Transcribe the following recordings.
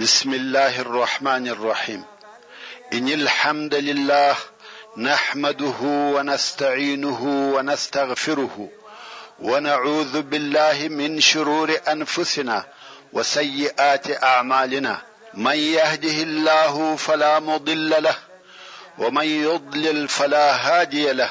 بسم الله الرحمن الرحيم ان الحمد لله نحمده ونستعينه ونستغفره ونعوذ بالله من شرور انفسنا وسيئات اعمالنا من يهده الله فلا مضل له ومن يضلل فلا هادي له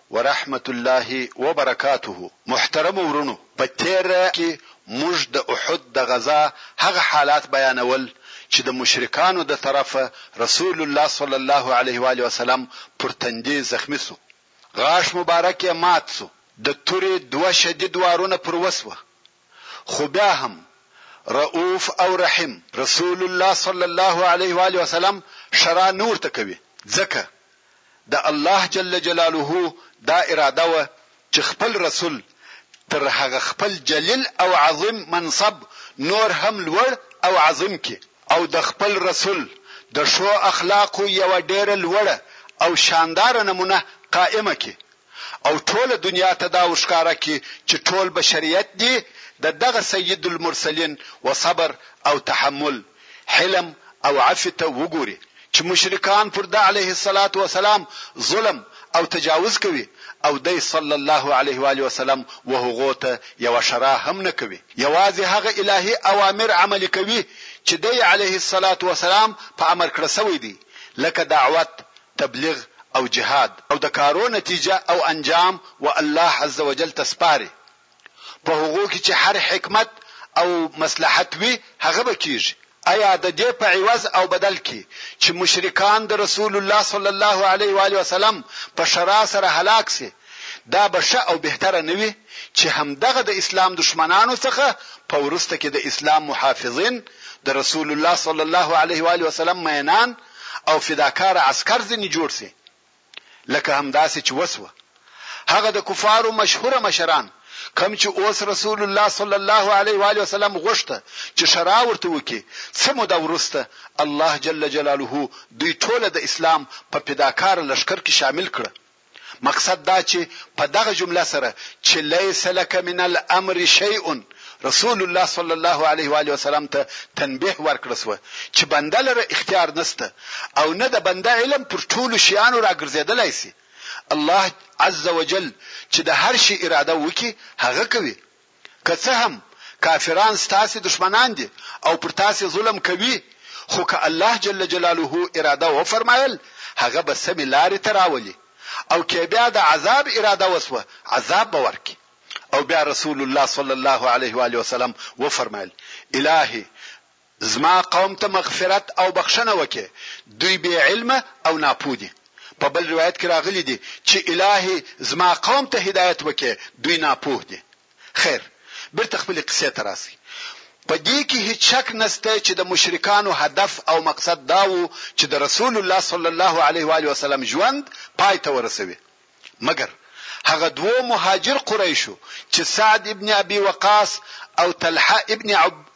ورحمة الله وبرکاته محترمو وروڼو په تیره کی موږ د احد د غزا هغه حالات بیانول چی د مشرکانو د طرفه رسول الله صلی الله علیه وآله وسلم پر تندی زخمی سو غاښ مبارک یې مات سو د تورې دوه شدید وارونه پر وسوه خو بیا هم رؤف او رحیم رسول الله صلی الله علیه و آله وسلم ښرا نه ورته کوي ځکه د الله جل جلاله دا اراده وه چې خپل رسول تر هغه خپل جلیل او عظیم منصب نور هم لوړ او عظیم کړي او د خپل رسول د ښو اخلاقو یوه ډېره لوړه او شانداره نمونه قائمه کړي او ټوله دنیا ته دا ورښکاره کړي چې ټول بشریت دې د دغه سید المرسلین و صبر او تحمل، حلم او عفو ته وګوري چې مشرکان پر ده علیه الصلوة والسلام ظلم او تجاوز کوي او دی صلی الله علیه وآله وسلم و هغو ته یوه ښرا هم نه کوي یوازې هغه الهي اوامر عملي کوي چې دی علیه الصلوة والسلام په امر کړه شوی دی لکه دعوت، تبلیغ او جهاد او د کارو نتیجه او انجام و الله عز وجل ته سپاري په هغو کي چي هر حکمت او مصلحت وي هغه به کیږي ایا ددې په عوض او بدل کي چي مشرکان د رسول الله صلی الله علیه و آله وسلم په ښرا سره هلاک سي دا به ښه او بهتره نه وي چي همدغه د اسلام دښمنانو څخه په وروسته کي د اسلام محافظین د رسول الله صلی الله علیه و آله وسلم مینان او فداکاره عسکر ځنې جوړ شي لکه همداسې چې وشوه هغه د کفارو مشهوره مشران کوم چې اوس رسول الله صلی الله علیه و آله وسلم غوښته چې شرا ورته وکړي څه موده وروسته الله جل جلاله دوی ټوله د اسلام په فداکاره لښکر کې شامل کړه مقصد دا چې په دغه جمله سره چې ليس لک من الامر شيء رسول الله صلی الله علیه و آله وسلم ته تنبیه ورکړه سوه چې بنده لره اختیار نسته او نه د بنده علم پر ټولو شیانو راګرځېدلای سي الله عز وجل چې د هر شي اراده وکي هغه کوي که څه هم کافران ستاسې دښمنان دي او پر تاسې ظلم کوي، خو که الله جل جلاله اراده وفرمایل هغه به سمې لارې ته راولي او که بیا د عذاب اراده وشوه عذاب به ورکړي او بیا رسول الله صلی الله علیه وآله وسلم وفرمایل، الهي! ځما قوم ته مغفرت او بخښنه وکړې دوی بې علمه او ناپوه دي په بل روايت کې راغلي دي چې الهي ځما قوم ته هدايت وکړې دوی ناپوه دي خير بيرته خپلې قصې ته راسئ په دې کې هيڅ شک نشته چې د مشرکانو هدف او مقصد دا وو چې د رسول الله صلی الله عليه واله وسلم ژوند پای ته ورسوي مګر هغه دوو مهاجر قریشو چې سعد ابن ابي وقاص او طلحه ابن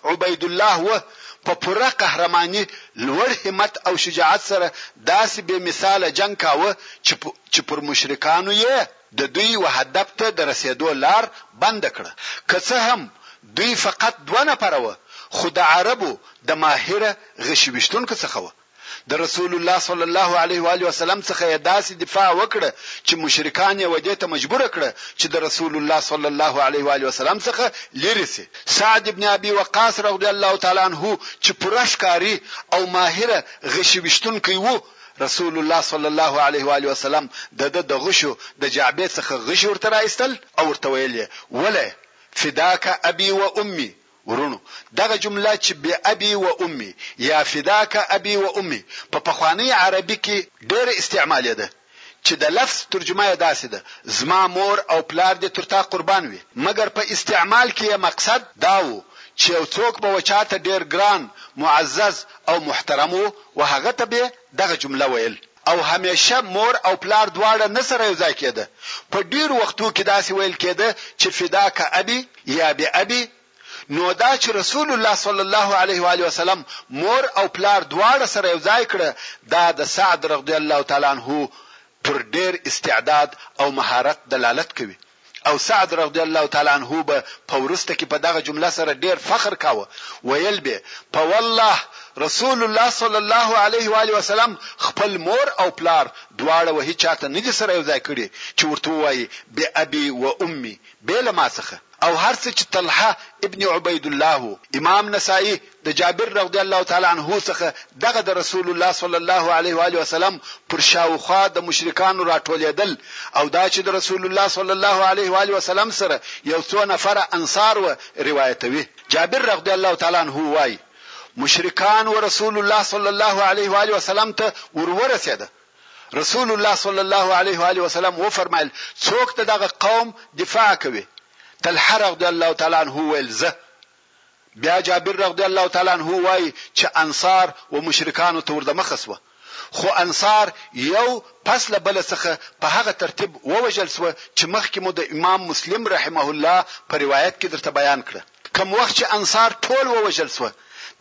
عبید الله وه په پوره قهرماني، لوړ همت او شجاعت سره داسې بې مثاله جنګ کاوه چې پر مشرکانو یې د دوی و هدف ته د رسېدو لار بنده کړه. که څه هم دوی فقط دوه نفره وه خو د عربو د ماهره غشي ویشتونکو څخه وه. د رسول الله صلی الله علیه و آله وسلم څخه یې داسې دفاع وکړه چې مشرکان یې ودې ته مجبور کړه چې د رسول الله صلی الله علیه و آله وسلم څخه لیرې شي. سعد بن ابي وقاص رضي الله تعالی عنه چې پوره ښکاري او ماهر غشي ویشتونکی وو، رسول الله صلی الله علیه و آله وسلم د ده د غشو د جعبې څخه غشي ورته راایستل او ورته ویل یې، وله فداک ابي و امي وروڼو دغه جمله چې بی ابی و امی یا فداک ابی و امی په پخوانۍ عربي کې ډېره استعمالېده چې د لفظ ترجمه یې داسې ده، زما مور او پلار دې تر تا قربان وي، مګر په استعمال کې یې مقصد دا و چې یو څوک به و چا ته ډېر ګران، معزز او محترم و و هغه ته بې دغه جمله ویل. او همېشه مور او پلار دواړه نه سره یوځای کېده، په ډېرو وختو کې داسې ویل کېده چې فداک ابي یا بأبي، نو دا چې رسول الله صلی الله علیه وآله وسلم مور او پلار دواړه سره یوځای کړه دا د سعد رضی الله تعالی عنه پر ډېر استعداد او مهارت دلالت کوي. او سعد رضی الله تعالی عنه به په وروسته کې په دغه جمله سره ډېر فخر کاوه، ویل به، په والله رسول الله صلی الله علیه و آله وسلم خپل مور او پلار دواړه و هیچا ته نه دي سره یوځای کړي چې ورته ووایي بأبي و امي، بې له ما څخه. او هر څه چې طلحه ابن عبیدالله و امام نسائی د جابر رضی الله تعالی عنه څخه دغه د رسول الله صلی الله علیه و آله وسلم پر شاوخوا د مشرکانو راټولېدل او دا چې د رسول الله صلی الله علیه و آله وسلم سره یو څو نفره انصار و روایتوي. جابر رضی الله تعالی عنه وايي، مشرکان و رسول الله صلی الله علیه و آله وسلم ته ور ورسېده. رسول الله صلی الله علیه و آله وسلم و فرمایل، څوک د دغه قوم دفاع کوي؟ طلحه رضی الله تعالی عنه ویل، زه. بیا جابر رضی الله تعالی عنه وايي چې انصار و مشرکانو ته وردمخه شوه خو انصار یو پس له بله څخه په هغه ترتیب ووژل شوه چې مخکې مو د امام مسلم رحمه الله په روایت کې درته بیان کړه. کوم وخت چې انصار ټول ووژل شوه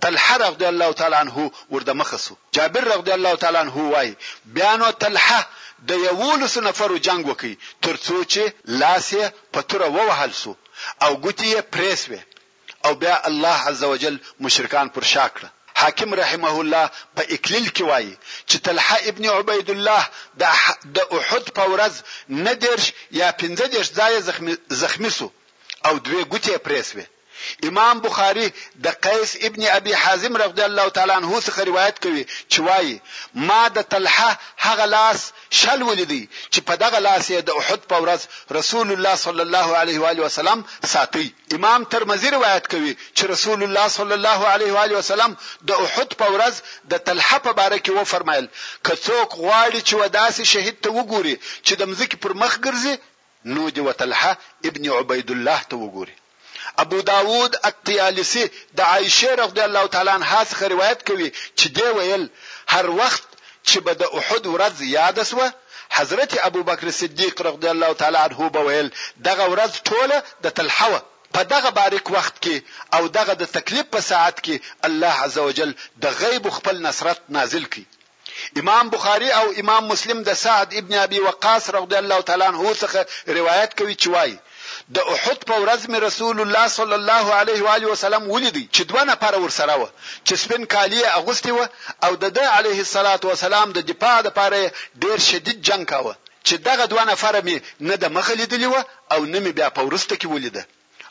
طلحه رضی الله تعالی عنه وردمخه شو. جابر رضی الله تعالی عنه وايي بیا نو طلحه د یوولسو نفرو جنګ وکړ ترڅو چې لاس یې په توره ووهل شو. او ګوتې یې پرې شوې او بیا الله عز وجل مشرکان پر شا کړه حاکم رحمه الله په اکلیل کې وایي چې طلحه ابن عبید الله د د احد په ورځ نه دېرش یا پنځه دېرش ځایه زخمي زخمي شو او دوې ګوتې یې پرې شوې امام بخاری د قیس ابن ابي حازم رضی الله تعالی عنه څخه روایت کوي چې وایي ما د طلحه هغه لاس شل ولیدی چی په دغه لاس یې د احد په ورځ رسول الله صلی الله علیه و آله وسلم ساتی. امام ترمذی روایت کوی چی رسول الله صلی الله علیه و آله وسلم د احد په ورځ د طلحه په باره کی وفرمایل، که څوک غواړی چی و داسی شهید ته وګوری چی د مځکی پر مخ ګرځی نو دې و طلحه ابن عبید الله ته وګوري. ابو داوود الطیالسي د عائشې رضی الله تعالی عنها څخه روایت کوي چې دې ویل، هر وخت چې به د احد ورځ یاده شوه، حضرت ابوبکر صدیق رضی الله تعالی عنه به ویل، دغه ورځ ټوله د طلحه وه، په دغه بارک وخت کې او دغه د تکلیف په ساعت کې الله عزوجل د غیب خپل نصرت نازل کړ. امام بخاري او امام مسلم د سعد ابن ابي وقاص رضي الله تعالی عنه څخه روايت کوي چې وايي، د احد په ورځ مې رسول الله صلی الله علیه و آله وسلم ولید چې دوه نفره ورسره وه چې سپین کالي یې اغوستي وه او د ده علیه الصلوة والسلام د دفاع لپاره یې ډېر شدید جنګ کاوه چې دغه دوه نفره مې نه د مخه لیدلي وه او نه مې بیا په وروسته کې ولیده.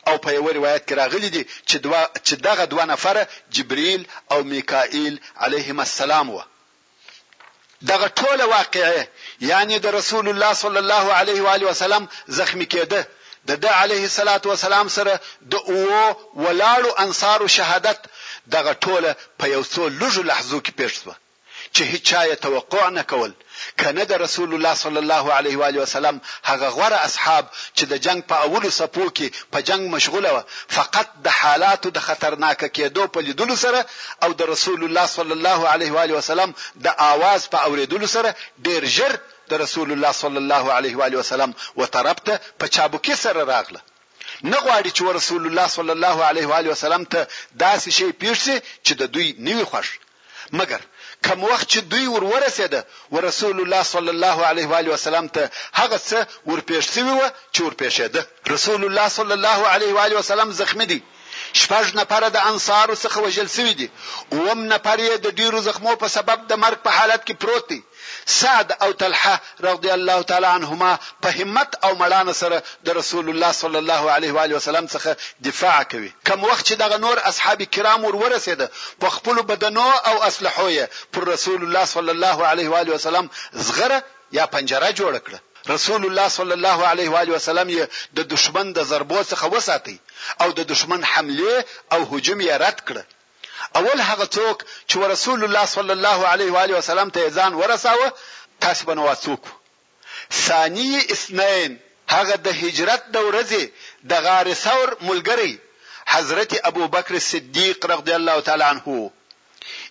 او په یوه روایت کې راغلي دي چې دوه چې دغه دوه نفره جبریل او میکاییل علیهم السلام وه. دغه ټوله واقعه یعنې د رسول الله صلی الله علیه و آله وسلم زخمي کېده د ده علیه الصلاة وسلام سره د اوو ولاړو انصارو شهادت دغه ټوله په یو څو لږو لحظو کې پېښ شوه. چې هیچا یې توقع نه کول، کنه د رسول الله صلی الله علیه و آله وسلم هغه غوره اصحاب چې د جنګ په اولو څپو کې په جنګ مشغوله وه، فقط د حالاتو د خطرناکه کیدو په لیدلو سره او د رسول الله صلی الله علیه و آله وسلم د آواز په اوریدلو سره ډیر ژر د رسول الله صلی الله علیه و آله وسلم و طرف ته په چابکي سره راغله. نه غواړي چې ورسول الله صلی الله علیه و آله وسلم ته داسې شی پیښ شي چې د دوی نه وي خوښ مګر کم وخت چې دوی ور ورسېده ورسول الله صلی الله علیه و آله وسلم ته هغه څه ورپېښ شوی و چې ورپېښېده رسول الله صلی الله علیه و آله وسلم زخمی دی شپږ نفره د انصارو څخه وژل شوي دي اوم نفر یې د ډیرو زخمو په سبب د مرګ په حالت کې پروت دی سعد او طلحه رضی الله تعالی عنهما په همت او مړانه سره د رسول الله صلی الله علیه و آله وسلم څخه دفاع کوي کوم وخت چې دغه نور اصحاب کرام ور ورسېده په خپل بدنو او اسلحو یې پر رسول الله صلی الله علیه و آله وسلم زغره یا پنجره جوړ کړه رسول الله صلی الله علیه و آله وسلم یې د دشمن د ضربو څخه وساتي او د دشمن حمله او هجوم یې رد کړ اول هغه څوک چې ورسول الله صلی الله علیه وآله وسلم ته یې ځان ورساوه تاسې به نوا څوک وو؟ ثاني اثنین هغه د هجرت د ورځې د غار ثور ملګری حضرت ابوبکر صدیق رضی الله تعالی عنه وو.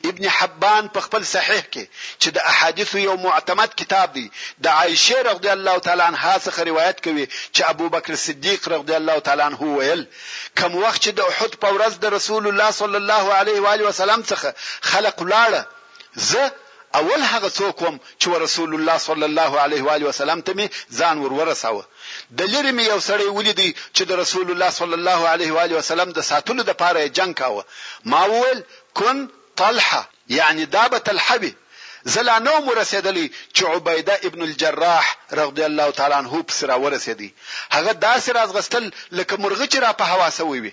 ابن حبان په خپل صحیح کې چې د احادیثو یو معتمد کتاب دی د عائشه رضی الله تعالی عنها څخه روایت کوي چې ابوبکر صدیق رضی الله تعالی عنه ویل کوم وخت چې د احد په ورځ د رسول الله صلی الله علیه و آله وسلم څخه خلق ولاړه زه اول هغه څوک وم چې رسول الله صلی الله علیه و علیه وسلم ته می ځان ورورساوه د لری می یو سړی ولیدی چې د رسول الله صلی الله علیه و علیه وسلم د ساتلو د پاره جنگ کاوه ما وویل کن طلحه یعنې دا به تلحه وي، زه لا نه وم ورسېدلی چې عبیده ابن الجراح رغدی الله تعالی عنه پسې را ورسېدی، هغه داسې را ځغستل لکه مرغه چې را په هوا شوی وي،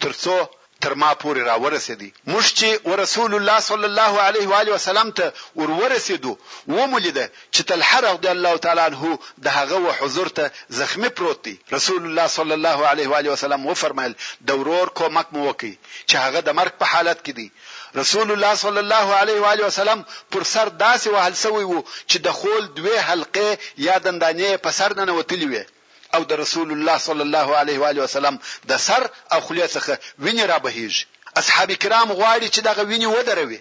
تر څو تر ما پورې را ورسېدی، موږ چې ورسول الله صلی الله علیه و آله وسلم ته ور ورسېدو و مو لیده چې تلحه رغدی الله تعالی عنه د هغه و حضور ته زخمي پروت دی، رسول الله صلی الله علیه و آله وسلم وفرمایل د ورور کومک مو وکړئ چې هغه د مرګ په حالت کې دی، رسول الله صلی الله علیه و آله وسلم پر سر داسې وهل شوی وو چې د خول دوې حلقې یا دندانې په سر ننوتلې وې او د رسول الله صلی الله علیه و آله وسلم د سر او خولې څخه وینې را بهیږي اصحاب کرام غواړي چې دغه وینې ودروي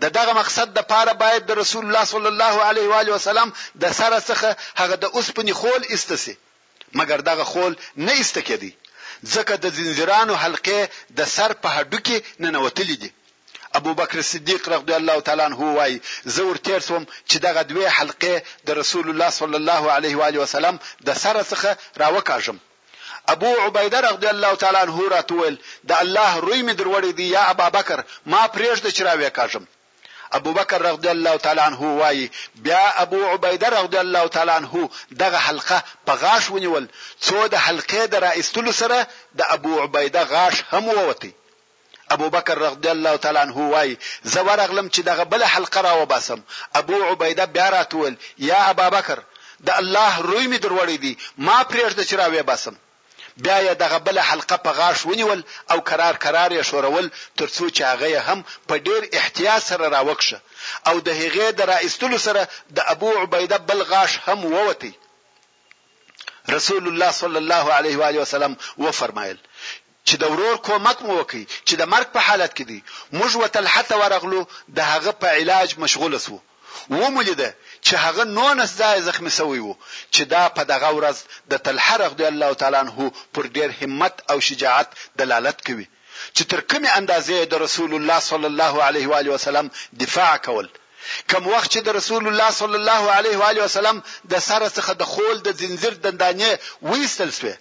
د دغه مقصد د پاره باید د رسول الله صلی الله علیه و علیه وسلم د سره څخه هغه د اوسپنې خول استسي مګر دغه خول نه ایسته کېدی، ځکه د ځنځیرانو حلقې د سر په هډوکي ننوتلي دي. ابوبکر صدیق رغدی الله تعالی عنه وایي، زه ورتېر شوم چې دغه دوې حلقې د رسول الله صلی الله علیه و آله وسلم د سره څخه راوکاږم. ابو عبیده رغدی الله تعالی عنه راته وویل، د الله روی مې دروړی دی یا ابابکر! ما پرېږده چې راوېکاږم. ابوبکر رضی الله تعالی عنه وايي، بیا ابو عبیده رضی الله تعالی عنه دغه حلقه په غاښ ونیول، څو د حلقې د را ایستلو سره د ابو عبیده غاښ هم ووت. ابوبکر رضی الله تعالی عنه وايي، زه ورغلم چې دغه بله حلقه راوباسم، ابو عبیده بیا راته وویل، یا ابابکر! د الله روی مې دروړی دی، ما پرېږده چې راویې باسم. بیا یې دغه بله حلقه په غاښ ونیول او کرار کرار یې ښورول تر څو چې هغه یې هم په ډېر احتیاط سره راوکښه او د هغې د را ایستلو سره د ابو عبیده بل غاښ هم ووت. رسول الله صلی الله علیه و آله وسلم وفرمایل چې د ورور کومک مو وکړئ چې د مرګ په حالت کې دی، موږ و طلحه ته ورغلو د هغه په علاج مشغول شوو. ومو لید چې هغه نونس ځایه زخمي شوی و چې دا په دغه ورځ د طلحه رغدی الله تعالی عنه پر ډېر همت او شجاعت دلالت کوي چې تر کومې اندازې یې د رسول الله صلی الله علیه و آله وسلم دفاع کول کوم وخت چې د رسول الله صلی الله علیه و آله وسلم د سره څخه د خول د ځنځیر دندانې وایستل شوې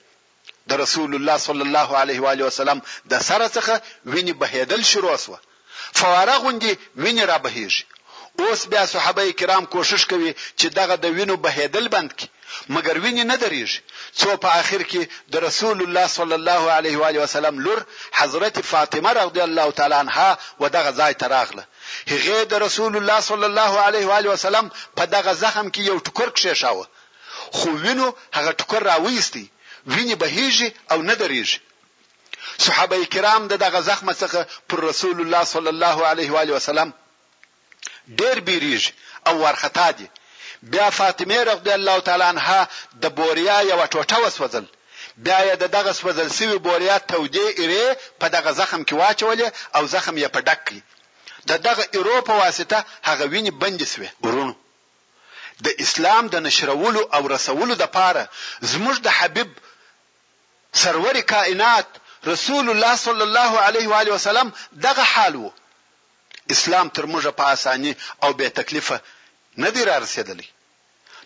د رسول الله صلی الله علیه و آله وسلم د سره څخه وینې بهیدل شروع شوه، فواره غوندې وینې را بهیږي، اوس بیا صحابه کرام کوښښ کوي چې دغه د وینو بهیدل بند کړي، مګر وینې نه دریږي، څو په اخر کې د رسول الله صلی الله علیه و آله وسلم لور حضرت فاطمه رضی الله تعالی عنها و دغه ځای ته راغله، هغې د رسول الله صلی الله علیه و آله وسلم په دغه زخم کې یو ټوکر کښیښاوه، خو وینو هغه ټوکر راویستی، وینې بهیږي او نه درېږي. صحابه کرام د دغه زخمه څخه پر رسول الله صلی الله علیه وآله وسلم ډېر بېرېږي او وارخطا دي. بیا فاطمې رضی الله تعالی عنها د بوریا یوه ټوټه وسوځل، بیا یې د دغه سوځل شوي بوریا تودې ایرې په دغه زخم کې واچولې او زخم یې په ډک کړ. د دغه ایرو په واسطه هغه وینې بندې شوې. وروڼو! د اسلام د نشرولو او رسولو دپاره زموږ د حبیب سرور کائنات رسول الله صلی الله علیه و آله وسلم دغه حال وو. اسلام تر موږه په آساني او بې تکلیفه نه دی را رسېدلی.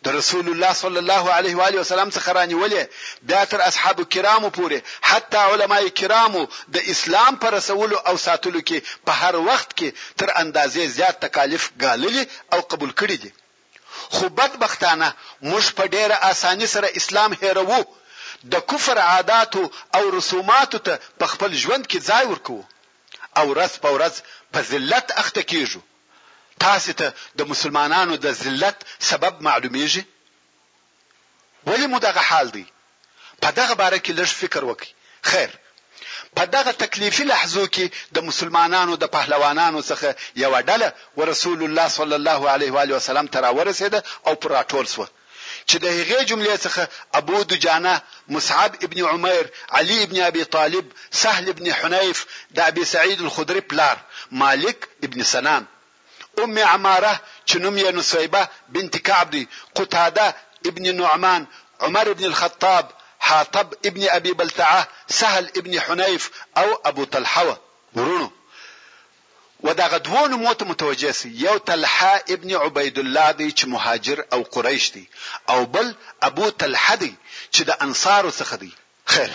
د رسول الله صلی الله علیه و آله وسلم څخه رانیولې بیا تر اصحاب کرامو پورې حتی علماء کرامو د اسلام په رسولو او ساتلو کې په هر وخت کې تر اندازې زیات تکالیف ګاللي او قبول کړي دي خو بد بختانه موږ په ډېره اساني سره اسلام هېروو، د کفر عاداتو او رسوماتو ته په خپل ژوند کې ځای ورکوو او ورځ په ورځ په ذلت اخته کېږو، تاسې ته د مسلمانانو د ذلت سبب معلومېږي؟ ولې مو دغه حال دی؟ په دغه باره کې لږ فکر وکړئ. خیر! په دغه تکلیفي لحظو کې د مسلمانانو د پهلوانانو څخه یوه ډله ورسول الله صلی الله علیه وآله وسلم ته راورسېده او پر راټول شوه، چې د هغې جملې څخه ابو دجانه، مصعب ابن عمیر، علي ابن ابي طالب، سهل ابن حنیف، د ابي سعید الخدري پلار، مالک ابن سنان، ام عماره چې نوم یې نصیبه بنت کعب دی، قتاده ابن نعمان، عمر ابن الخطاب، حاطب ابن ابي بلتعه، سهل ابن حنیف او ابو طلحه وه. وروڼو! و دغه دوو نومو ته متوجه شئ، یو طلحه ابن عبیدالله دی چې مهاجر او قریش دی او بل ابو طلحه دی چې د انصارو څخه دی. خیر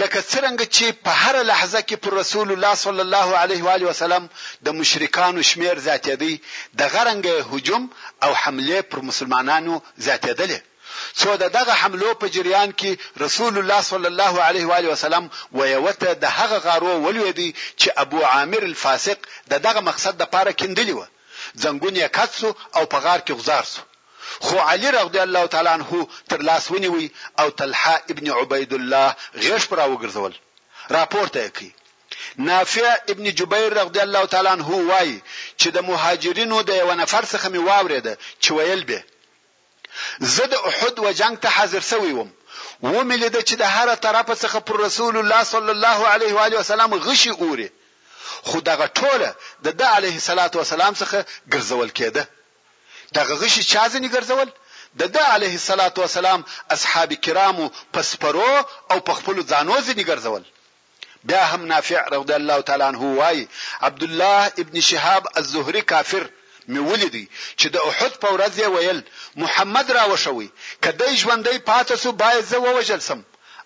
لکه څرنګه چې په هره لحظه کې پر رسول الله صلی الله علیه و آله وسلم د مشرکانو شمېر زیاتېدی دغه رنګه یې هجوم او حملې پر مسلمانانو زیاتېدلې څو د دغه حملو په جریان کې رسول الله صلی الله علیه و آله وسلم ویوته د هغه غارو ولوېدی چې ابو عامر الفاسق د دغه مقصد لپاره کیندلي وه ځنګون یې کت سو او په غار کې غوځار سو خو علي رضی الله تعالی عنه تر لاس ونیوی او طلحه ابن عبیدالله غیږ په راوګرځول راپورته یې کړ. نافع ابن جبیر رضی الله تعالی عنه وایي چې د مهاجرینو د یوه نفر څخه مې واورېده چې ویل به، زه د احد و جنګ ته حاضر شوی وم، ومې لیده چې د هره طرفه څخه پر رسول الله صلی الله علیه و آله وسلم غشي اوري، خو دغه ټوله د ده علیه الصلوة والسلام څخه ګرځول کېده. دغه غشي چا ځني ګرځول؟ د ده عليه الصلاة والسلام اصحاب کرامو په سپرو او په خپلو ځانو ځني ګرځول. بيا هم نافع رضي الله تعالی عنه وايي، عبدالله ابن شهاب الزهري کافر مي وليدی چي د احد په ورځ يې ويل، محمد راوښوی، که دی ژوندی پاته سو بايد زه ووژل سم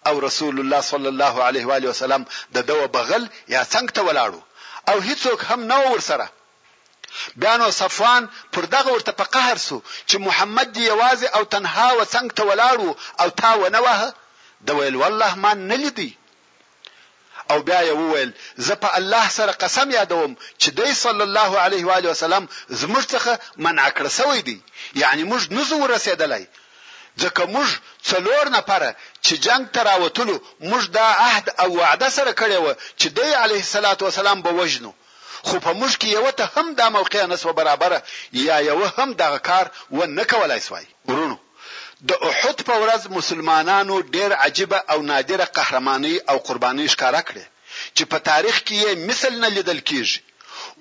او رسول الله صلی الله عليه وآله وسلم د ده و بغل يا څنګ ته ولاړ وو او هيڅوک هم نه وه ورسره. بیا نو صفوان پر دغه ورته په قهر سو چي محمد دي یوازي او تنها و څنګ ته ولاړ وو او تا ونه واهه؟ ده ویل والله ما نه لیدی. او بیا یې وویل زه په الله سره قسم یادوم چي دی صلی الله علیه و آله وسلم زموږ څخه منع کړه سوی دی یعني موږ نه ځو ورسېدلای ځکه موږ څلور نفره چي جنګ ته راوتلو موږ دا عهد او وعده سره کړې وه چي دی علیه الصلوة والسلام به وژنو خو په موږ کې یوه ته هم دا موقع نه شوه برابره یا یوه هم دغه کار و نه کولای شوای. وروڼو! د احد په ورځ مسلمانانو ډېر عجیبه او نادره قهرمانۍ او قربانۍ ښکاره کړې چې په تاریخ کې یې مثل نه لیدل کېږي.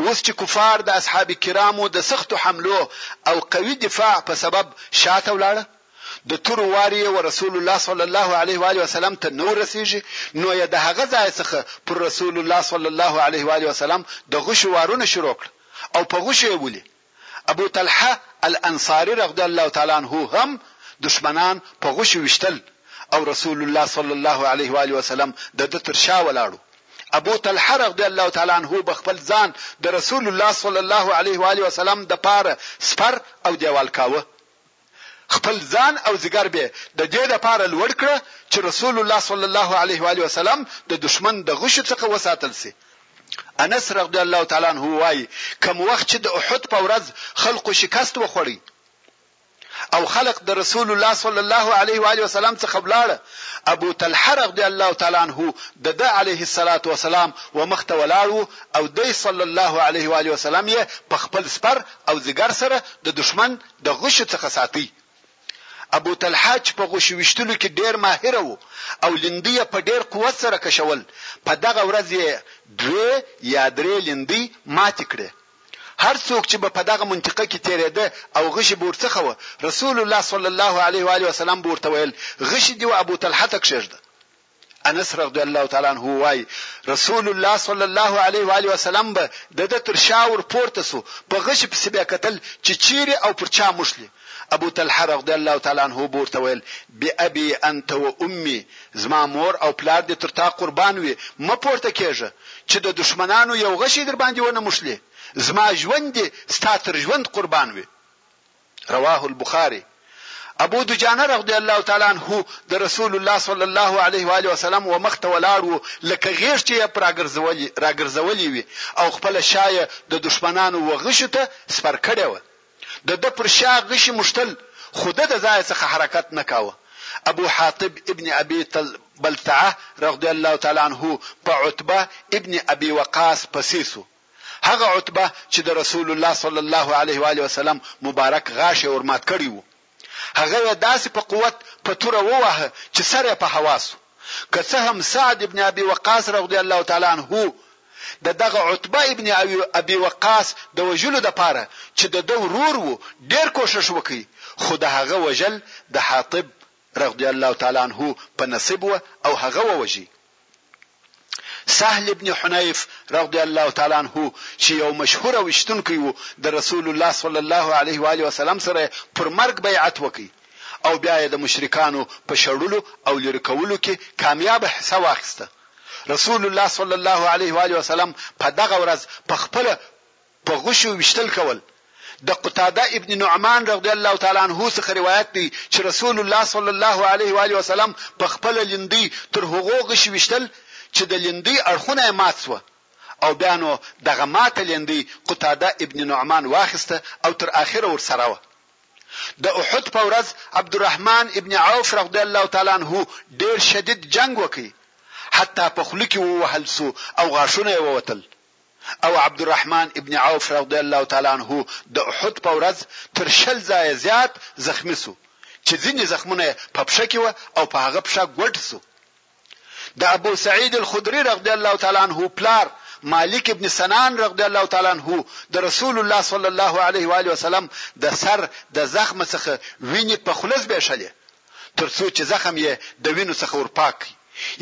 اوس چې کفار د اصحاب کرامو د سختو حملو او قوي دفاع په سبب شاته ولاړه، د تورو وار یې ورسول الله صلی الله علیه و آله وسلم ته نه ورسیږي نو یې د هغه ځای څخه پر رسول الله صلی الله علیه و آله وسلم د غشو وارونه شروع کړ او په غشو یې ولي. ابو طلحه الانصاري رغدی الله تعالی عنه هم دښمنان په غشو ویشتل او رسول الله صلی الله علیه و آله وسلم د ده تر شا ولاړ و. ابو طلحه رغدی الله تعالی عنه به خپل ځان د رسول الله صلی الله علیه و آله وسلم دپاره سپر او دیوال کاوه. خپل ځان او ځیګر به د دې لپاره لوړ کړه چې رسول الله صلی الله علیه و آله وسلم د دښمن د غشو څخه وساتل شي. انس رضی الله تعالی عنه وايي، کوم وخت چې د احد په ورځ خلقو شکست وخوړی او خلق د رسول الله صلی الله علیه و آله وسلم څخه ولاړه، ابو طلحه رضی الله تعالی عنه د ده علیه الصلاة والسلام و مخ ته ولاړ و او دی صلی الله علیه و آله وسلم یې په خپل سپر او ځیګر سره د دښمن د غشو څخه ساتي. ابو طلحه چې په غشو ویشتلو کې ډېر ماهر و او لیندۍ یې په ډېر قوت سره کشول، په دغه ورځ یې دوې یا درې لیندۍ ماتې کړې. هر څوک چې به په دغه منطقه کې تېرېده او غشی به ورڅخه و، رسول الله صلی الله علیه وآله وسلم به ورته ویل، غشی دې و ابو طلحه ته کښېږده. انس رضی الله تعالی عنه وايي رسول الله صلی الله علیه و آله وسلم به د ده تر شا ور پورته سو په غشي پسې به کتل چې چیرې او پر چا موښلي ابو طلحه رضی الله تعالی عنه به ورته ویل بأبي انت و امي زما مور او پلار دې تر تا قربان وي مه پورته کېږه چې د دښمنانو یو غشی درباندې ونه موښلي زما ژوند دې ستا تر ژوند قربان وي رواه البخاری، ابو دجانه رغضی الله تعالی عنه د رسول الله صلی الله علیه وآله وسلم ومخ ته ولاړ و لکه غیږ چې یې راګرځولې وي او خپله شا یې د دښمنانو وغشو ته سپر کړې وه، د ده پر شا غشي موښتل خو ده د ځایه څخه حرکت نه کاوه، ابو حاطب ابن ابي بلتعه رضی الله تعالی عنه په عتبه ابن ابي وقاص پسې شو، هغه عتبه چې د رسول الله صلی الله علیه و آله وسلم مبارک غاښ یې ورمات کړی وو، هغه یې داسې په قوت په توره وواهه چې سر یې په هوا شو، که څه هم سعد ابن ابي وقاص رغدی الله تعالی عنه د دغه عتبه ابن ابي وقاص د وژلو دپاره چې د ده ورور وو ډېر کوښښ وکړ، خو د هغه وژل د حاطب رضی الله تعالی عنه په نصیب وه او هغه ووژی. سهل ابن حنیف رضی الله تعالی عنه چی یو مشهور وشتونکی وو د رسول الله صلی الله علیه و آله وسلم سره پر مرګ بیعت وکی او بیا یې د مشرکانو په شړلو او لری کولو کی کامیابه حصه واخیسته. رسول الله صلی الله علیه و آله وسلم په دغه ورځ په خپله په غشو ویشتل کول، د قتاده ابن نعمان رضی الله تعالی عنه څخه روایت دی چې رسول الله صلی الله علیه و آله وسلم په خپله لیندۍ تر هغو غشي ویشتل چې د لیندۍ اړخونه یې مات شوه او بیا نو دغه ماته لیندۍ قتاده ابن نعمان واخیسته او تر آخره ورسره وه. د احد په ورځ عبدالرحمن ابن عوف رضی الله تعالی عنه ډېر شدید جنګ وکړ حتی په خوله کې ووهل شو او غاښونه یې ووتل. او عبدالرحمن ابن عوف رضی الله تعالی عنه د احد په ورځ تر شل ځایه زیات زخمي شو چې ځینې زخمونه یې په پښه کې وه او په هغه پښه ګوډ شو. د ابوسعید الخدري رضی الله تعالی عنه پلار مالک ابن سنان رضی الله تعالی عنه د رسول الله صلی الله علیه و آله وسلم د سر د زخم څخه وینې په خوله زبېښلې تر څو چې زخم یې د وینو څخه ور پاک کړي.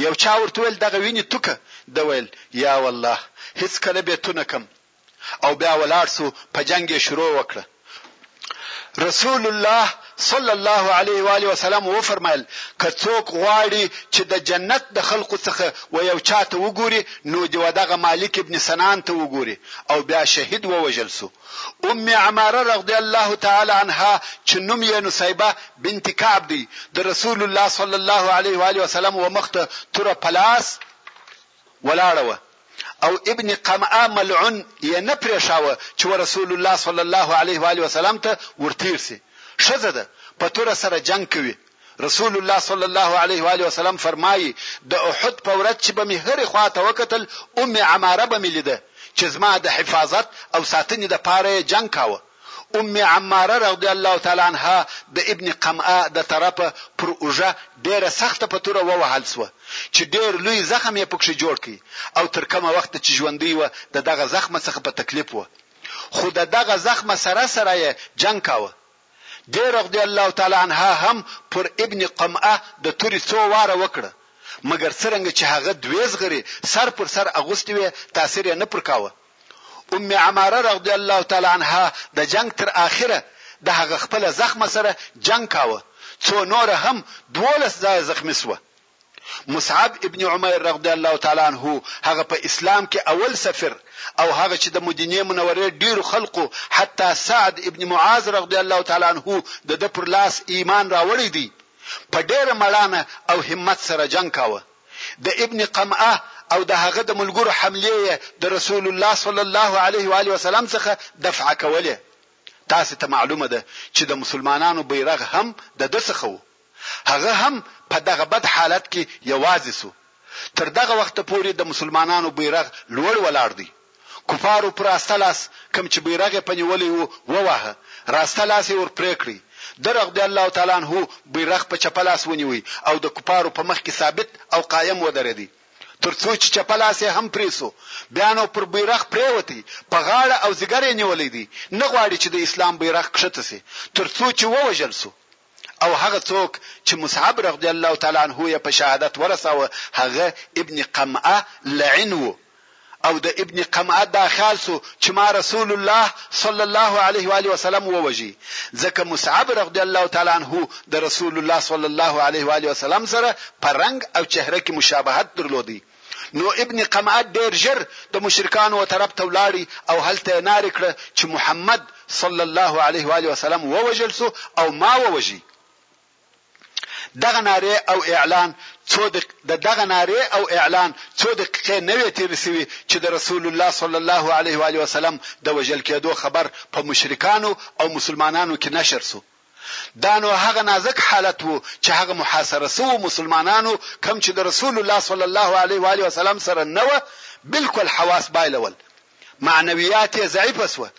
یو چا ورته وویل، دغه وینې توکه؟ ده ویل، یا والله! هیڅکله به یې تو نه کړم. او بیا ولاړ شو، په جنګ یې شروع وکړه. رسول الله صلی الله علیه و آله وسلم وفرمایل، که څوک غواړي چې د جنت د خلقو څخه و یو چا ته وګوري، نو دې و دغه مالک ابن سنان ته وګوري. او بیا شهید ووژل شو. ام عماره رضی الله تعالی عنها چې نوم یې نصیبه بنت کعب دی د رسول الله صلی الله علیه و آله وسلم و مخته توره په لاس ولاړه وه او ابن قمعه ملعون یې نه پرېښاوه چې و رسول الله صلی الله علیه و آله وسلم ته ورتیر سي ښځه ده په توره سره جنگ کوي رسول الله صلی الله علیه و آله وسلم فرمایي، د احد په ورځ چې به مې هرې خوا ته وکتل، ام عماره به مې لیده چې زما د حفاظت او ساتنې لپاره یې جنګ کاوه. ام عماره رضی الله تعالی عنها د ابن قمعه د طرفه پر اوږه ډېره سخته په توره ووهل شوه چې ډېر لوی زخم یې پکښې جوړ کړ او تر کومه وخته چې ژوندۍ وه د دغه زخمه څخه په تکلیف وه خو د دغه زخمه سره سره یې جنګ کاوه. دې رضی الله تعالی عنها هم پر ابن قمعه د تورې څو واره وکړه مګر څرنګه چې هغه دوې زغرې سر پر سر اغوستې وې تاثیر یې نه پر کاوه. ام عماره رضی الله تعالی عنها د جنګ تر آخره د هغه خپله زخمه سره جنګ کاوه څو نوره هم دوولس ځایه زخمي شوه مصعب ابن عمیر رضی الله تعالی عنه هغه په اسلام کې اول سفیر او هغه چې د مدینې منورې ډیرو خلقو حتی سعد ابن معاذ رضی الله تعالی عنه د د پر لاس ایمان راوړی دی په ډیره مړانه او همت سره جنگ کاوه د ابن قمعه او د هغه د ملګرو حمله د رسول الله صلی الله علیه و علیه وسلم څخه دفع کوله تاسو ته معلومه ده چې د مسلمانانو بیرغ هم د دسخه وو هغه هم په دغه بد حالت کې یوازې شو. تر دغه وخته پورې د مسلمانانو بیرغ لوړ ولاړ دی. کفارو پر راسته لاس، کوم چې بیرغ یې په نیولی و، وواهه، راسته لاس یې ور پرې کړئ. ده رغدی الله تعالی عنه بیرغ په چپه لاس ونیوی او د کفارو په مخکې ثابت او قایم ودرېدی. تر څو چې چپه لاس یې هم پرې شو، بیا نو پر بیرغ پرېوتی، په غاړه او ځیګر یې نیولی دی، نه غواړي چې د اسلام بیرغ کښته شي، تر څو چې ووژل شو. او هغه څوک چې مصعب رضی الله تعالی عنه یې په شهادت ورساوه هغه ابن قمعه لعن و او د ابن قمعه دا خیال سو چې ما رسول الله صلی الله علیه و آله وسلم ووجی ځکه مصعب رضی الله تعالی عنه د رسول الله صلی الله علیه و آله وسلم سره په رنگ او چهره کې مشابهت درلودي نو ابن قمعه ډېر ژر د مشرکانو و طرف ته ولاړی او هلته یې نارې کړه چې محمد صلی الله علیه و آله وسلم ووژل سو او ما ووژی. دغه نارې او اعلان څو د دغه نارې او اعلان څو دقیقې نه وې تېرې سوي چې د رسول الله صلی الله علیه و آله وسلم د وژل کېدو خبر په مشرکانو او مسلمانانو کې نشر سو. دا نو هغه نازک حالت وو چې هغه محاصره شوو مسلمانانو کوم چې د رسول الله صلی الله علیه و آله وسلم سره نه وه بالکل حواس بایلول معنویات یې ضعیف شوه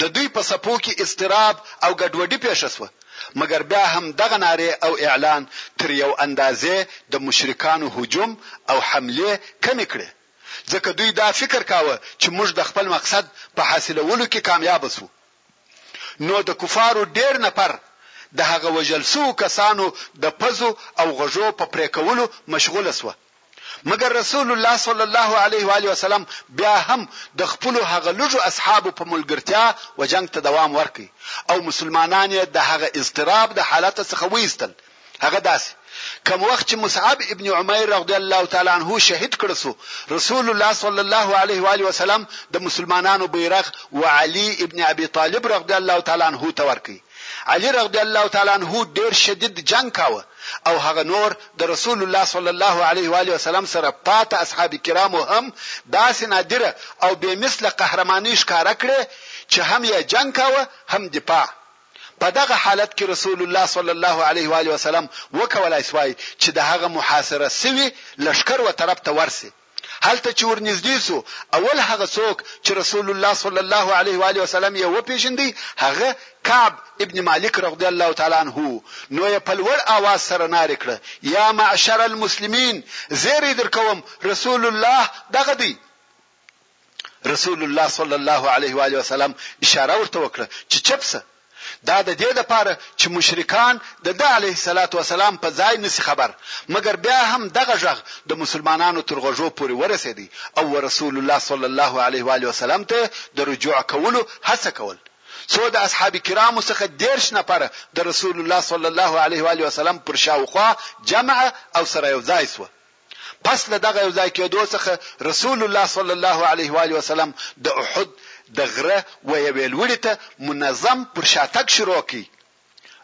د دوی په سپو کې استراب او ګډوډي پیښه شوه مګر بیا هم دغه ناره او اعلان تر یو اندازې د مشرکانو هجوم او حمله کمې کړې ځکه دوی دا فکر کاوه چې موږ د خپل مقصد په حاصلولو کې کامیاب شو نو د کفارو ډېر نفر د هغه وژل شوو کسانو د پزو او غوږو په پرې کولو مشغول شوه، مګر رسول الله صلی الله علیه و آله وسلم بیا هم د خپلو هغه لږو اصحابو په ملګرتیا و جنګ ته دوام ورکړ او مسلمانان یې د هغه اضطراب د حالت څخه وایستل، هغه داسې، کوم وخت چې مصعب ابن عمیر رضی الله تعالی عنه شهید کړ شو، رسول الله صلی الله علیه و آله وسلم د مسلمانانو بیرغ و علی ابن ابی طالب رضی الله تعالی عنه ته ورکړ. علی رضی الله تعالی عنه ډیر شدید جنګ کاوه او هغه نور د رسول الله صلی الله علیه و آله وسلم سره پاته اصحاب کرامو هم داسې نادره او بې مثله قهرماني ښکاره کړې چې هم یې جنګ کاوه هم دفاع. په دغه حالت کې رسول الله صلی الله علیه و آله وسلم وکولای سوای چې د هغه محاصره سوي لښکر و طرف ته ورسي. هلته چې ورنږدې سو، اول هغه څوک چې رسول الله صلی الله علیه و آله وسلم یې وپېژندی هغه کعب ابن مالک رضی الله تعالی عنه وو، نو یې په لوړ آواز سره نارې کړه، یا معشر المسلمین! زېری درکوم رسول الله دغه دی! رسول الله صلی الله علیه و آله وسلم اشاره ورته وکړه چې چپ شه دا د دې لپاره چې مشرکان د ده علیه الصلاة والسلام په ځای نسی خبر مګر بیا هم دغه غږ د مسلمانانو تر غوږو پورې ورسېدی او رسول الله صلی الله علیه و آله وسلم ته د رجوع کولو هڅه کول څو د اصحاب کرامو څخه دیرش نفره د رسول الله صلی الله علیه و آله وسلم پر شاوخوا جمع او سره یو ځای سوه پس له دغه یو ځای کېدو څخه رسول الله صلی الله علیه وآله وسلم د احد د غره و یوې لوړي ته منظم پر شاتګ شروع کړ.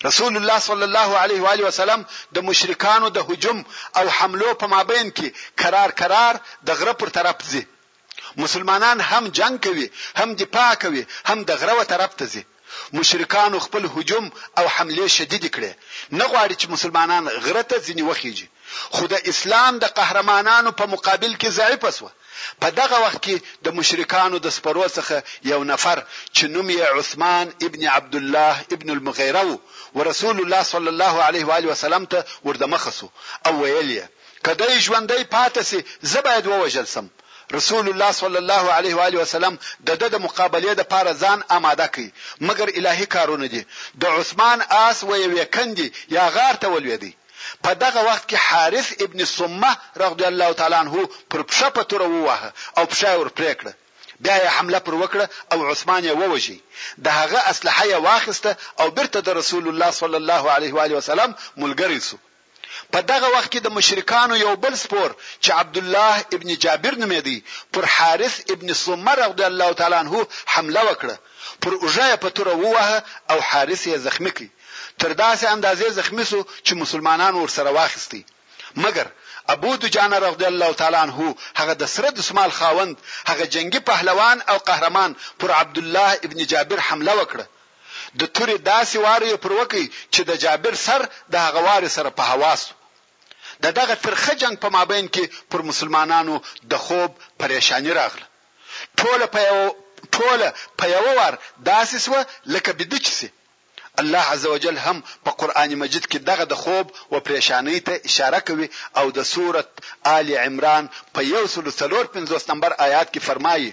رسول الله صلی الله علیه وآله وسلم د مشرکانو د هجوم او حملو په مابین کي کرار کرار د غره پر طرف ځي. مسلمانان هم جنګ کوي هم دفاع کوي هم د غره و طرف ته ځي مشرکانو خپل هجوم او حملې شدیدې کړې نه غواړي چې مسلمانان غره ته ځینې وخیژي خو د اسلام د قهرمانانو په مقابل کې ضعیفه شوه په دغه وخت کې د مشرکانو د سپرو څخه یو نفر چې نوم یې عثمان ابن عبدالله ابن المغیره و ورسول الله صلی الله علیه و آله وسلم ته وردمخه شو او ویل یې که دی ژوندی پاته سي زه باید ووژل سم. رسول الله صلی الله علیه و آله وسلم د ده د مقابلې د پاره ځان اماده کړ، مګر الهي کارونه دي. د عثمان آس و یوې کندې یا غار ته ولوېدی. په دغه وخت کي حارث ابن صمه رغدی الله تعالی عنه پر پښه په توره وواهه او پښه یې ور پرې کړه. بیا یې حمله پر وکړه او عثمان یې ووژی. د هغه اسلحه یې واخیسته او بیرته د رسول الله صلی الله علیه و آله وسلم ملګری سو. په دغه وخت کې د مشرکانو یو بل سپور چې عبدالله ابن جابر نومېدی پر حارث ابن صمه رضی الله تعالی عنه حمله وکړه، پر اوږه یې په توره وواهه او حارث یې زخمي کړ، تر داسې اندازې زخمي شو چې مسلمانانو ورسره واخیست، مګر ابو دجانه رضی الله تعالی عنه هغه د سره دسمال خاوند، هغه جنګي پهلوان او قهرمان پر عبدالله ابن جابر حمله وکړه، د تورې داسې وار يې پر وکړ چې د جابر سر د هغه وارې سره په هوا شو. د دغه ترخه جنګ په مابين کې پر مسلمانانو د خوب پرېشاني راغله. ټوله په يوه ټوله په يوه وار داسې شوه لکه بيده چې شي. الله عزوجل هم په قرآن مجيد کې دغه د خوب و پرېشانۍ ته اشاره کوي او د سورة آل عمران په یو سلو څلور پنځوس نمبر آيات کې فرمايي،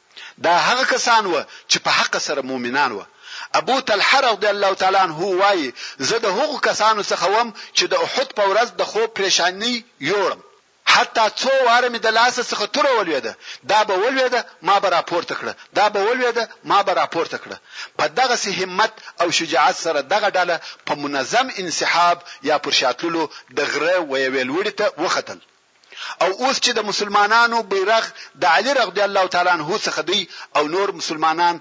دا هغه کسان وه چې په حق سره مؤمنان وه. ابو طلحه رضی الله تعالی عنه وايي، زه د هغو کسانو څخه وم چې د احد په ورځ د خوب پرېشاني يوړم، حتی څو واره مې د لاسه څخه توره ولوېده، دا به ولوېده ما به راپورته کړه، دا به ولوېده ما به راپورته کړه. په دغسې همت او شجاعت سره دغه ډله په منظم انسحاب يا پر شاتللو د غره ويوې لوړي ته وختل. او اوس چي د مسلمانانو بيرغ د علي رضی الله تعالی عنه څخه دی او نور مسلمانان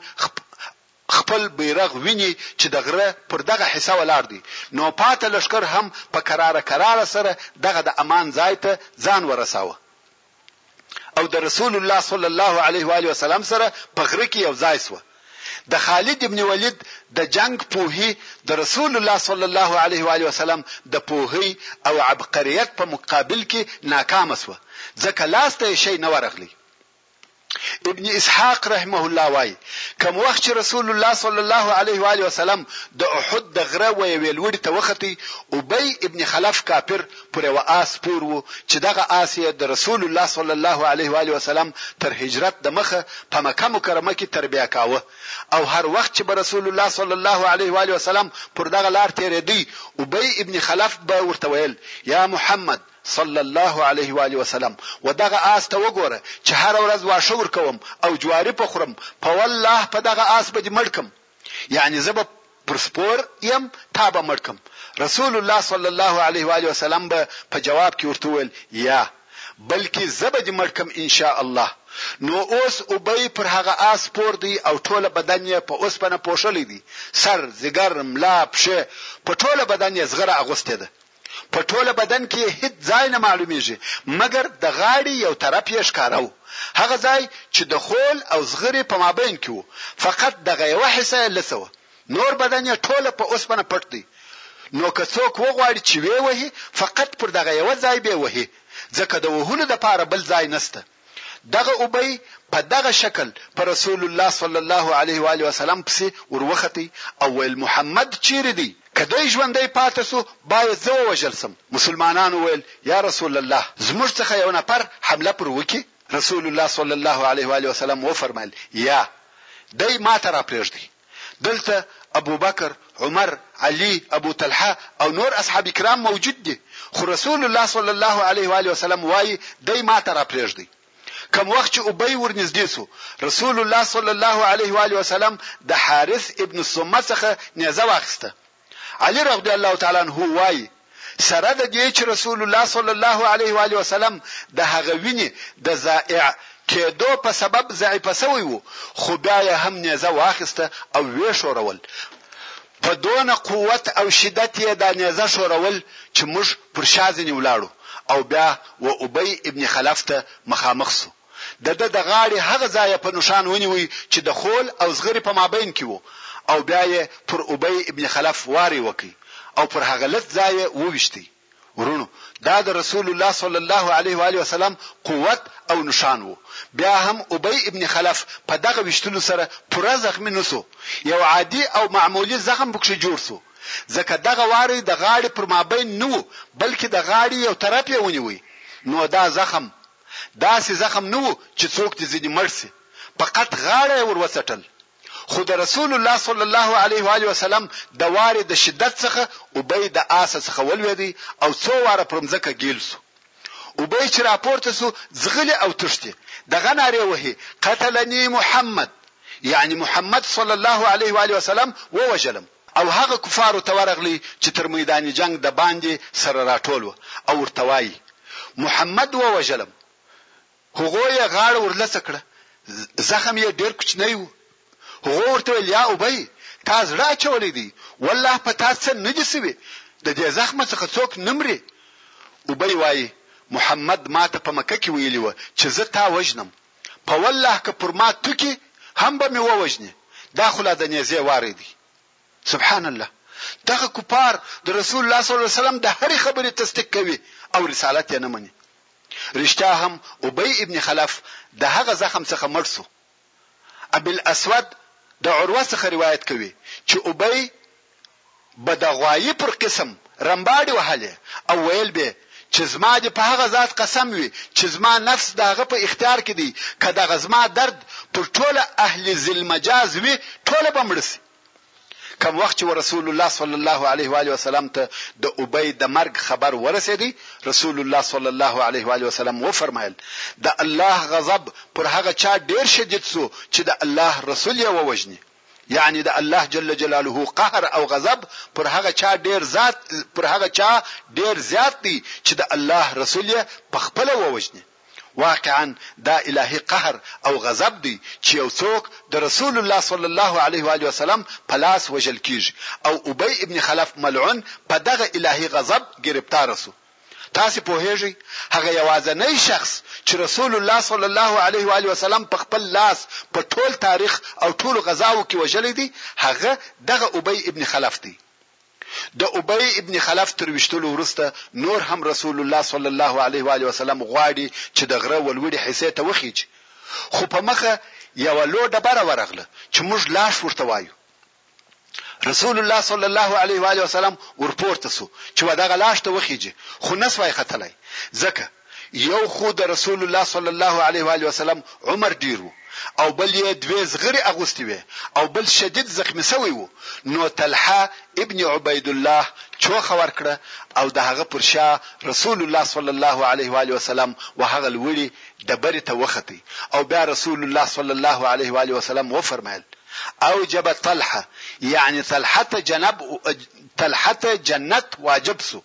خپل بيرغ ويني چي د غره پر دغه حصه ولاړ دی نو پاته لښکر هم په کراره کراره سره دغه د امان ځای ته ځان ورساوه او د رسول الله صلی الله علیه وآله وسلم سره په غره کي یو ځای سوه. د خالد ابن ولید د جنګ پوهي د رسول الله صلی الله علیه وآله وسلم د پوهۍ او عبقریت په مقابل کي ناکامه سوه، ځکه لاس ته یې شی نه وه رغلی. ابن اسحاق رحمه الله وايي، کوم وخت چي رسول الله صلی الله علیه وآله وسلم د احد د غره ویوې لوړي ته وختی، ابی ابن خلف کافر پر یوه آس سپور و چې دغه آس یې د رسول الله صلی الله علیه و آله وسلم تر هجرت د مخه په مکه مکرمه کې تربیه کاوه او هر وخت چې به رسول الله صلی الله علیه و آله وسلم پر دغه لار تېرېدی، ابی ابن خلف به ورته ویل، یا محمد! صلی الله علیه و آله وسلم! و دغه آس ته وګوره چې هره ورځ واښه ورکوم او جواری په خورم، په والله په دغه آس به دې مړ کړم! یعنی زه به پر سپور یم تا به مړ کړم، رسول الله صلی الله علیه و آله وسلم به په جواب کې ورته وویل، یا، بلکې زه به دې مړ کړم ان شاء الله. نو اوس ابی پر هغه آس سپور دی او ټوله بدن یې په اوسپنه پوښلی دی، سر، ځیګر، ملا، پښې، په ټوله بدن یې زغره اغوستې ده. په ټوله بدن کې یې هیڅ ځای نه معلومیږي مګر د غاړې یو طرف یې ښکاره و هغه ځای چې د خول او زغرې په مابین کې و فقط دغه یوه حصه یې لڅه وه نور بدن یې ټوله په اوسپنه پټ دی نو که څوک وغواړي چې ویې وهي فقط پر دغه یوه ځای به وهي ځکه د وهلو دپاره بل ځای نشته دغه ابی په دغه شکل په رسول الله صلی الله علیه و آله وسلم پسې ور وختی او ویل، محمد چیرې دی؟ که دی ژوندی پاتې شو باید زه ووژل شم. مسلمانانو ویل، یا رسول الله! زموږ څخه یو نفر حمله پر وکړي؟ رسول الله صلی الله علیه و آله وسلم وفرمایل، یا، دی ماته راپرېږدئ. دلته ابوبکر، عمر، علي، ابوطلحه او نور اصحاب کرام موجود دي، خو رسول الله صلی الله علیه و آله وسلم وايي، دی ما ته راپرېږدئ. کوم وخت چې ابی ورنږدې شو، رسول الله صلی الله علیه و آله وسلم د حارث ابن الصمه څخه نېزه واخیسته، علی رضی الله تعالی عنه وايي، سره د دې چې رسول الله صلی الله علیه و آله وسلم د هغه وینې د ضائع کېدو په سبب ضعیف شوی و، خو بیا یې هم نیزه واخیسته او ویې ښورول. په دونه قوت او شدت یې دا نیزه ښورول چې موږ پر شا ځنې ولاړو او بیا و ابی ابن خلف ته مخامخ شو. د ده د غاړې هغه ځای یې په نښان ونیو چې د خول او زغرې په مابین کې و او بیا یې پر ابی ابن خلف واری وکړ او پر هغه لڅ ځای یې وویشت. وروڼو! دا د رسول الله صلی الله علیه و آله وسلم قوت او نښان و. بیا هم ابی ابن خلف په دغه ویشتلو سره پوره زخمي نه شو، یو عادي او معمولي زخم پکښې جوړ شو، ځکه دغه واری د غاړې پر مابین نه و، بلکې د غاړې یو طرف یې ونیو، نو دا زخم داسې زخم نه وو چې څوک دې ځنې مړ شي، فقط غاړه یې ور وڅټل، خو د رسول الله صلی الله علیه و آله وسلم د وارې د شدت څخه ابی د آسه څخه ولوېد او څو واره پر مځکه ګیل شو. ابی چې راپورته شو ځغلي او تښتي، دغه نارې وهي، قتلني محمد! یعنې محمد صلی الله علیه و آله وسلم ووژلم. او هغه کفارو ته ورغلی چې تر میدان جنګ دباندې سره راټول وه او ورته وایی، محمد ووژلم، هغو یې غاړه ورلڅه کړه، زخم یې ډېر کوچنی و، هغو ورته ویل، یا ابی! تا زړه اچولی دی، والله په تا څه نه دي شوي، ددې زخمه څخه څوک نه مري. ابی وایی، محمد ماته په مکه کې ویلي وه چې زه تا وژنم، په والله که پر ما توکي هم به مې ووژني دا خو لا د نېزې واری دی. سبحان الله دغه کفار د رسول الله صلی الله علیه وسلم د هرې خبرې تصدیق کوي او رسالت یې نه مني. رښتیا هم ابی ابن خلف د هغه زخم څخه مړ شو. ابی الاسود د عروه څخه روایت کوي چې ابی به د غوایي پر قسم رمباړې وهلې او ویل به یې چې زما دې په هغه ذات قسم وي چې زما نفس د هغه په اختیار کې دی که دغه زما درد پر ټوله اهل ذل مجاز وي ټوله به مړه شي. کوم وخت چې ورسول الله صلی الله علیه و آله وسلم ته د ابی د مرګ خبر ورسېدی رسول الله صلی الله علیه و آله وسلم وفرمایل د الله غضب پر هغه چا ډېر شدید سو چې د الله رسول یې ووژني یعنې د الله جل جلاله قهر او غضب پر هغه چا ډېر ذات پر هغه چا ډېر زیات دی چې د الله رسول یې په خپله ووژني. واقعا دا الهي قهر او غضب دی چې یو څوک د رسول الله صلی الله علیه و آله وسلم په لاس وژل کېږي او ابی ابن خلف ملعون په دغه الهي غضب ګرفتار شو. تاسې پوهېږئ، هغه یوازنی شخص چې رسول الله صلی الله علیه و آله وسلم په خپل لاس په ټول تاریخ او ټولو غزاوو کې وژلی دی، هغه دغه ابی ابن خلف دی. د ابی ابن خلف تر ویشتلو وروسته نور هم رسول الله صلی الله علیه و آله وسلم غواړي چې د غره ولوړې حصې ته وخېژي، خو په مخه یوه لو ډبره ورغله چې موږ لاش ورته وایو. رسول الله صلی الله علیه و آله وسلم ورپورته سو چې ودغه لاش ته وخیږي خو نسوای ختلای ځکه یو خو د رسول الله صلی الله علیه و آله وسلم عمر ډیر وو او بل یې دوی زغری اغوستي وي او بل شدید زخمی شوی وو نو طلحه ابن عبید الله چوخه ورکړه او د هغه پر شا رسول الله صلی الله علیه و علیه وسلم وهغه لوري د بری ته وختی او بیا رسول الله صلی الله علیه و علیه وسلم و فرمایل اوجب طلحه یعنی طلحه ته جنب طلحه ته جنت واجب سو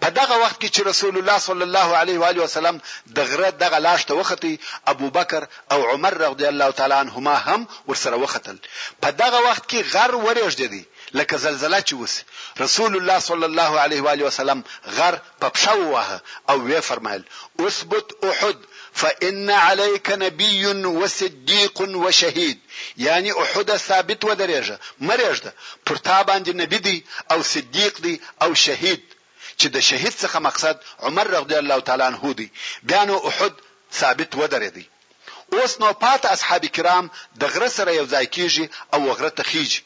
په دغه وخت کې چې رسول الله صلی الله علیه و علیه وسلم د غره دغه لاش ته وختي ابوبکر او عمر رضی الله تعالی عنهما هم ورسره وختل په دغه وخت کې غر ورېږدېدی لکه زلزله چې وسی رسول الله صلی الله علیه و علیه وسلم غر په پښه وواهه او ویې فرمایل، اثبت احد فان علیک نبی و صدیق و شهید، یعنی احده ثابت ودریږه، مه ریږده، پر تا باندې نبی دی او صدیق دی او شهید، چې د شهید څخه مقصد عمر رضی الله تعالی عنه دی، بیا نو احد ثابت ودریدی. اوس نو پاته اصحاب کرام د غره سره یو ځای کیږي او و غره ته خیژي.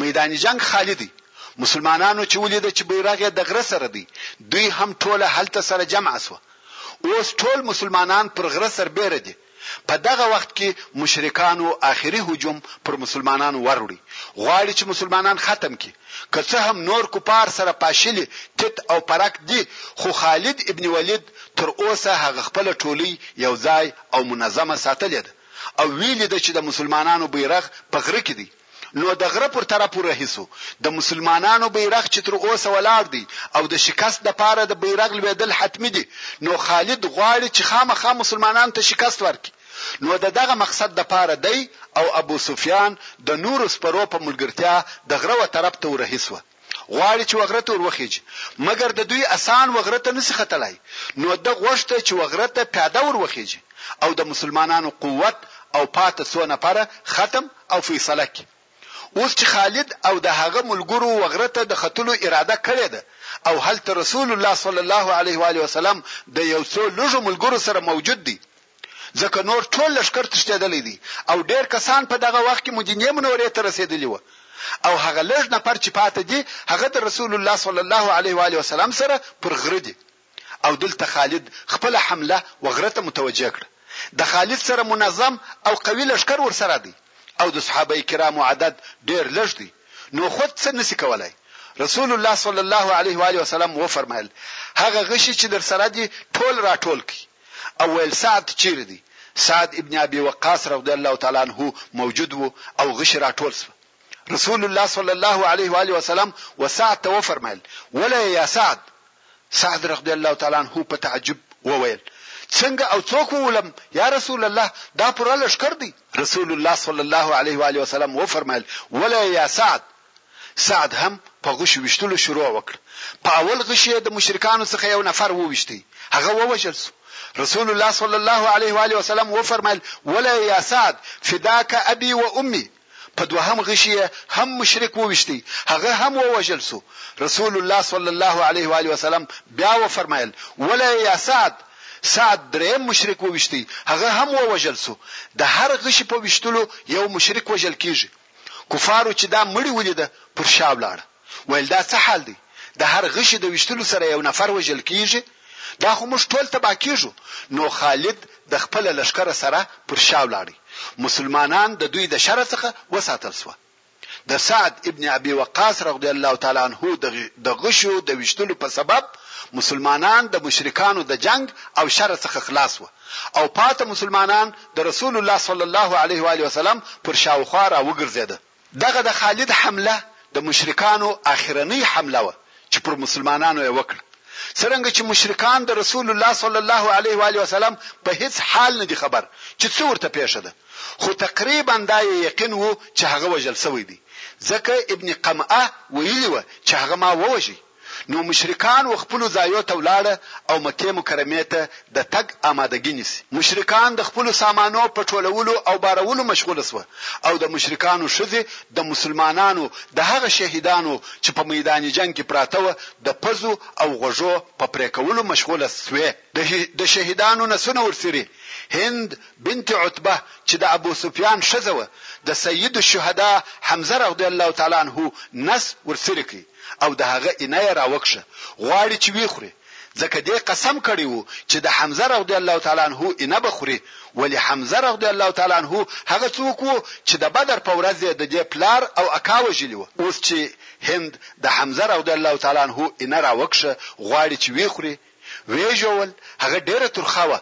میدان جنګ خالي دی. مسلمانانو چې ولیده چې بیرغ یې د غره سره دی، دوی هم ټوله هلته سره جمع شوه. اوس ټول مسلمانان پر غره سربیره دي. په دغه وخت کې مشرکانو آخري هجوم پر مسلمانانو وروړی. غواړي چې مسلمانان ختم کړي. که څه هم نور کفار سره پاشلي تیت او پرک دي، خو خالد ابن ولید تر اوسه هغه خپله ټولۍ یو ځای او منظمه ساتلې ده او ویلي ده چې د مسلمانانو بیرغ په غره کې دی نو د غره پر تره پوره هیسو د مسلمانانو بیرغ چې تر اوسه ولاړ دی او د شکست لپاره د بیرغ لویدل حتمي دي نو خالد غواړي چې خامخا مسلمانانو ته شکست ورکړي نو د دغه مقصد لپاره دی او ابو سفیان د نورو سپرو په ملګرتیا د غره و طرف ته ورهیسوه غواړي چې وغره ته ور وخېژي، مګر د دوی اسان وغره ته نه شي ختلای، نو ده غوښته چې وغره ته پیاده ور وخېژي او د مسلمانانو قوت او پاته څو نفره ختم او فیصله کړي. اوس چې خالد او د هغه ملګرو وغره ته د ختلو اراده کړې ده او هلته رسول الله صلی الله علیه وآله وسلم د یو څو لږو ملګرو سره موجود دی، ځکه نور ټول لښکر تښتېدلی دی او ډېر کسان په دغه وخت کې مدینې منورې ته رسېدلي و او هغه لږ نفر چې پاته دي هغه د رسول الله صلی الله علیه و آله وسلم سره پر غره دي او دلته خالد خپله حمله و غره ته متوجه کړه د خالد سره منظم او قوي لښکر ورسره دی او د صحابه کرامو عدد ډېر لږ دی نو خود څه نسی کولای رسول الله صلی الله علیه و آله وسلم وفرمایل هغه غشي چې در سره دي ټول راټول کړئ او ویل، سعد چیرې دی؟ سعد ابن ابي وقاص رضي الله تعالی عنه موجود وو او غشي راټول شوه. رسول الله صلی الله علیه و آله وسلم و سعد ته وفرمایل، ولئ یا سعد! سعد رضي الله تعالی عنه په تعجب وویل، څنګه او څوک وولم یا رسول الله دا پوره لښکر دی؟ رسول الله صلی الله علیه و آله وسلم وفرمایل، ولئ یا سعد! سعد هم په غشو ویشتلو شروع وکړه، په اول غشي یې د مشرکانو څخه یو نفر وویشتی، هغه ووژل شو، رسول الله صلی الله علیه و آله وسلم وفرمایل، وله یا سعد فداک ابی و امی، په دوهم غشي یې هم مشرک وویشتی، هغه هم ووژل شو، رسول الله صلی الله علیه و آله وسلم بیا وفرمایل، وله یا سعد، سعد دریم مشرک وویشتی، هغه هم ووژل شو، د هر غشي په ویشتلو یو مشرک وژل کیږي. کفارو چې دا مړي ولیده پر شا ولاړه ویل دا څه حال دی د هر غشي د ویشتلو سره یو نفر وژل کیږي دا خو موږ ټول تباه کیږو نو خالد د خپل لشکر سره پر شا ولاړی مسلمانان د دوی د شر څخه وساتل شو د سعد ابن ابي وقاص رضی الله تعالی عنه د غشو د وشتلو په سبب مسلمانان د مشرکانو د جنگ او شر څخه خلاص و او پاته مسلمانان د رسول الله صلی الله علیه و آله وسلم پر شاوخوا را وګرځېده. دغه د خالد حمله د مشرکانو آخرنۍ حمله وه چې پر مسلمانانو یې وکړه، څرنګه چې مشرکان د رسول الله صلی الله علیه و آله وسلم په هېڅ حال نه دي خبر چې څه ورته پېښه ده، خو تقریباً دا یې یقین وو چې هغه وژل شوی دی، ځکه ابن قمعه ویلي وه چې هغه ما ووژی. نو مشرکان و خپلو ځایو ته ولاړه او مکې مکرمې ته د تګ آمادګي نیسي. مشرکان د خپلو سامانو په ټولولو او بارولو مشغول شوه او د مشرکانو ښځې د مسلمانانو د هغه شهیدانو چې په میدان جنګ کې پراته وه د پزو او غوږو په پرې کولو مشغوله شوې. د شهیدانو نسونه ورڅیري. هند بنت عتبه چې د ابو سفیان ښځه وه د سید الشهداء حمزه رضی الله تعالی عنه نس ورڅیري کړ. او د هغه اینه یې راوکښه، غواړي چې ویې خوري، ځکه دې قسم کړی وو چې د حمزه رضی الله تعالی عنه اینه به خوري، ولې حمزه رضی الله تعالی عنه هغه څوک وو چې د بدر په ورځ یې ددې پلار او اکا وژلي وه، اوس چې هند د حمزه رضی الله تعالی عنه اینه راوکښه، غواړي چې ویې خوري، ویې ژول، هغه ډېره ترخه وه،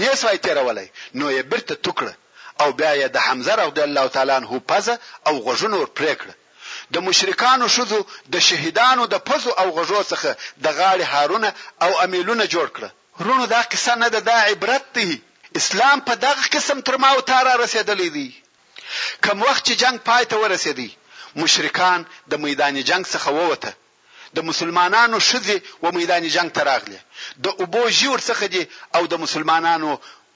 نې سوای تېرولای، نو یې بیرته تو کړه او بیا یې د حمزه رضی الله تعالی عنه پزه او غوږونه ور پرې کړه. د مشرکانو ښځو د شهیدانو د پزو او غوږو څخه د غاړې هارونه او امیلونه جوړ کړه. ورونو دا قصه نه ده دا عبرت دی. اسلام په دغه قسم تر ما او تا را رسېدلی دی. کوم وخت چې جنګ پای ته ورسېدی مشرکان د میدان جنګ څخه ووته د مسلمانانو ښځې و میدان جنګ ته راغلې د اوبو ژی ورڅخه دي او د مسلمانانو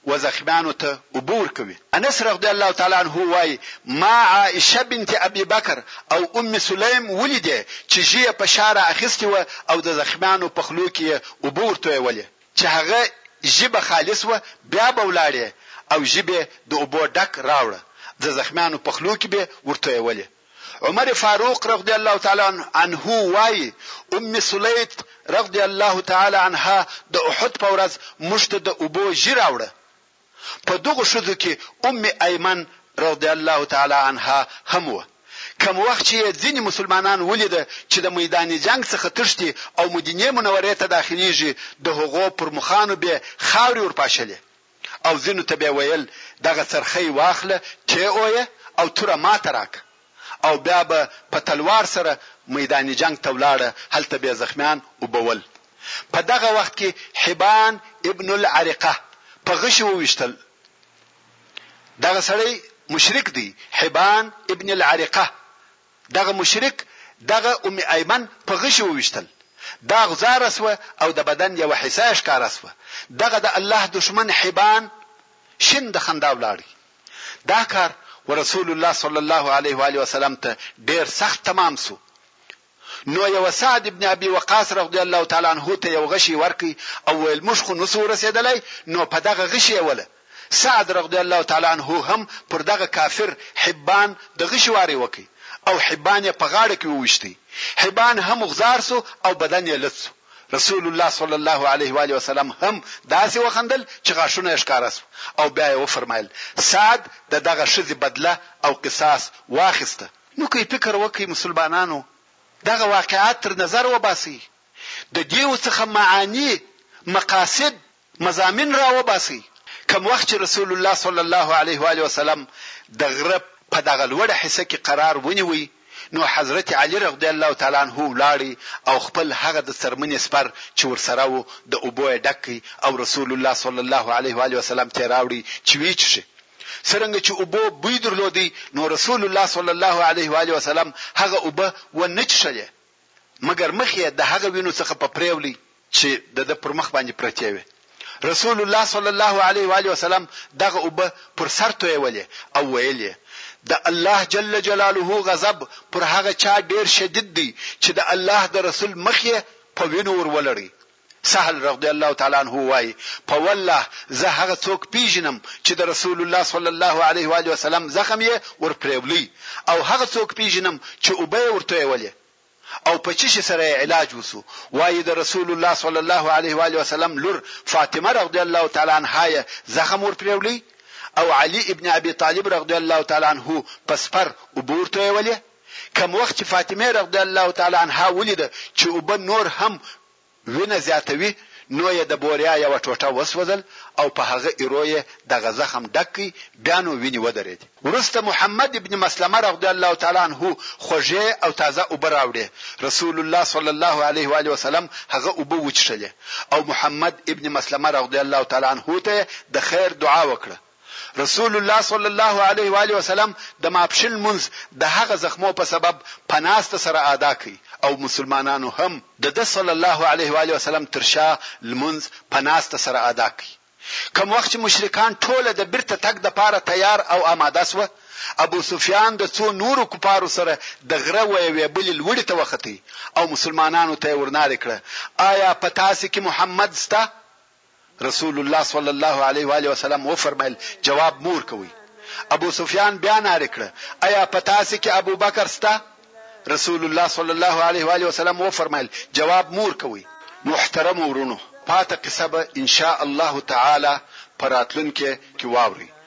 و زخمیانو ته اوبه ورکوي. انس رضی الله تعالی عنه وايي، ما عائشه بنت ابي بکر او ام سليم وليدې چې ژی يې په شا را اخيستي وه او د زخمیانو په خلو کې يې اوبه ورتويولې چې هغه ژی به خالص وه بيا به ولاړې او ژی بې د اوبو ډک راوړه د زخمیانو په خلو کې بې ورتويولې. عمر فاروق رضی الله تعالی عنه وايي، ام سلیت رضی الله تعالی عنها د احد په ورځ موږ ته د اوبو ژی راوړه. په دغو ښځو کې ام ایمن رضی الله تعالی عنها هم وه. کوم وخت چې یې ځینې مسلمانان ولیده چې د میدان جنګ څخه تښتي او مدینې منورې ته داخلیږي، د هغو پر مخانو بې خاورې ورپاشلې. او ځینو ته به یې ویل، دغه څرخه یې واخله، ټې او یې او توره ماته راکړه او بیا به په تلوار سره میدان جنګ ته ولاړه، هلته به یې زخمیان اوبول. په دغه وخت کې حبان ابن العرقه په غشي وویشتل، دغه سړی مشرک دی، حبان ابن العرقه دغه مشرک دغه ام ایمن په غشي وویشتل، دا غځاره شوه او د بدن یوه حصه یې ښکاره شوه، دغه د الله دښمن حبان شین د خندا ولاړ. دا کار ورسول الله صلی الله علیه وآله وسلم ته ډېر سخت تمام شو، نو یوه سعد ابن ابي وقاص رضی الله تعالی عنه ته یو غشی ورکړ او ویل، موږ خو نشو ورسېدلی، نو په دغه غشي یې وله. سعد رغدی الله تعالی عنه هم پر دغه کافر حبان د غشي واری وکړ او حبان یې په غاړه کې وویشت، حبان هم غزار شو او بدن یې لڅ شو، رسول الله صلی الله علیه وآله وسلم هم داسې وخندل چې غاښونه یې ښکاره شول او بیا یې وفرمایل، سعد د دغه ښځې بدله او قصاص واخیسته. نو کئ فکر وکړئ مسلمانانو دغه واقعات تر نظر وباسئ، د دېو څخه معاني، مقاصد، مضامین راوباسئ کوم وخت چې رسول الله صلی الله علیه و آله وسلم د غره په دغه لوړه حصه کې قرار ونیو نو حضرت علی رضی الله تعالی عنه ولاړ او خپل هغه د څرمنې سپر چې ورسره وو د اوبو یې ډک کړ او رسول الله صلی الله علیه و آله وسلم ته راوړ چې ویې چښي څرنګه چې اوبو بوی درلودی نو رسول الله صلی الله علیه و آله وسلم هغه اوبه و نه چښلې مګر مخ یې د هغه وینو څخه په پریولی چی د ده پر مخ باندې پرتې وې. رسول الله صلی الله علیه و آله وسلم دغه اوبه پر سر تویولې او ویل یې، د الله جل جلاله غضب پر هغه چا ډیر شدید دی چی د الله د رسول مخ یې په وینو ور ولړی سهل رغدی الله تعالی عنه وایي په والله زه هغه څوک پیژنم چې د رسول الله صلی الله علیه و علیه وسلم زخم یې ور پریولی او هغه څوک پیژنم چې اوبه یې ورتویولې او په چی شي سره علاج وسو وایي د رسول الله صلی الله علیه و علیه وسلم لور فاطمه رضی الله تعالی عنها زخم ور پریولی او علی ابن ابي طالب رضی الله تعالی عنه په سپر او بورته ویلې کوم وخت چې فاطمه رضی الله تعالی عنها ولیده چې وب نور هم وینه زیاتوي نو یې د بوریا یوه ټوټه وسوځل او په هغه ایرو یې دغه زخم ډک کړ بیا نو وینې ودرېدې. وروسته محمد ابن مسلمه رغدی الله تعالی عنه خوږې او تازه اوبه راوړې، رسول الله صلی الله علیه وآله وسلم هغه اوبه وڅښلې او محمد ابن مسلمه رغدی الله تعالی عنه ته یې د خیر دعا وکړه، رسول الله صلی الله علیه و آله وسلم د ماپښین لمونځ د هغه زخمو په سبب په ناسته سره ادا کړ او مسلمانانو هم د ده صلی الله علیه و آله وسلم تر شا لمونځ په ناسته سره ادا کړ. کوم وخت چې مشرکان ټوله د بیرته تګ د پاره تیار او آماده سوه، ابو سفیان د څو نورو کفارو سره د غره و یوې بلې لوړې ته وختی او مسلمانانو ته یې ورنارې کړه، آیا په تاسې کې محمد سته؟ رسول الله صلی الله علیه و آله وسلم وفرمایل، جواب مه ورکوئ. ابو سفیان بیا نارې کړه، ایا په تاسې کې ابوبکر شته؟ رسول الله صلی الله علیه و آله وسلم وفرمایل، جواب مه ورکوئ. محترمو وروڼو پاته قصه به ان شاء الله تعالی په راتلونکې کې واورئ.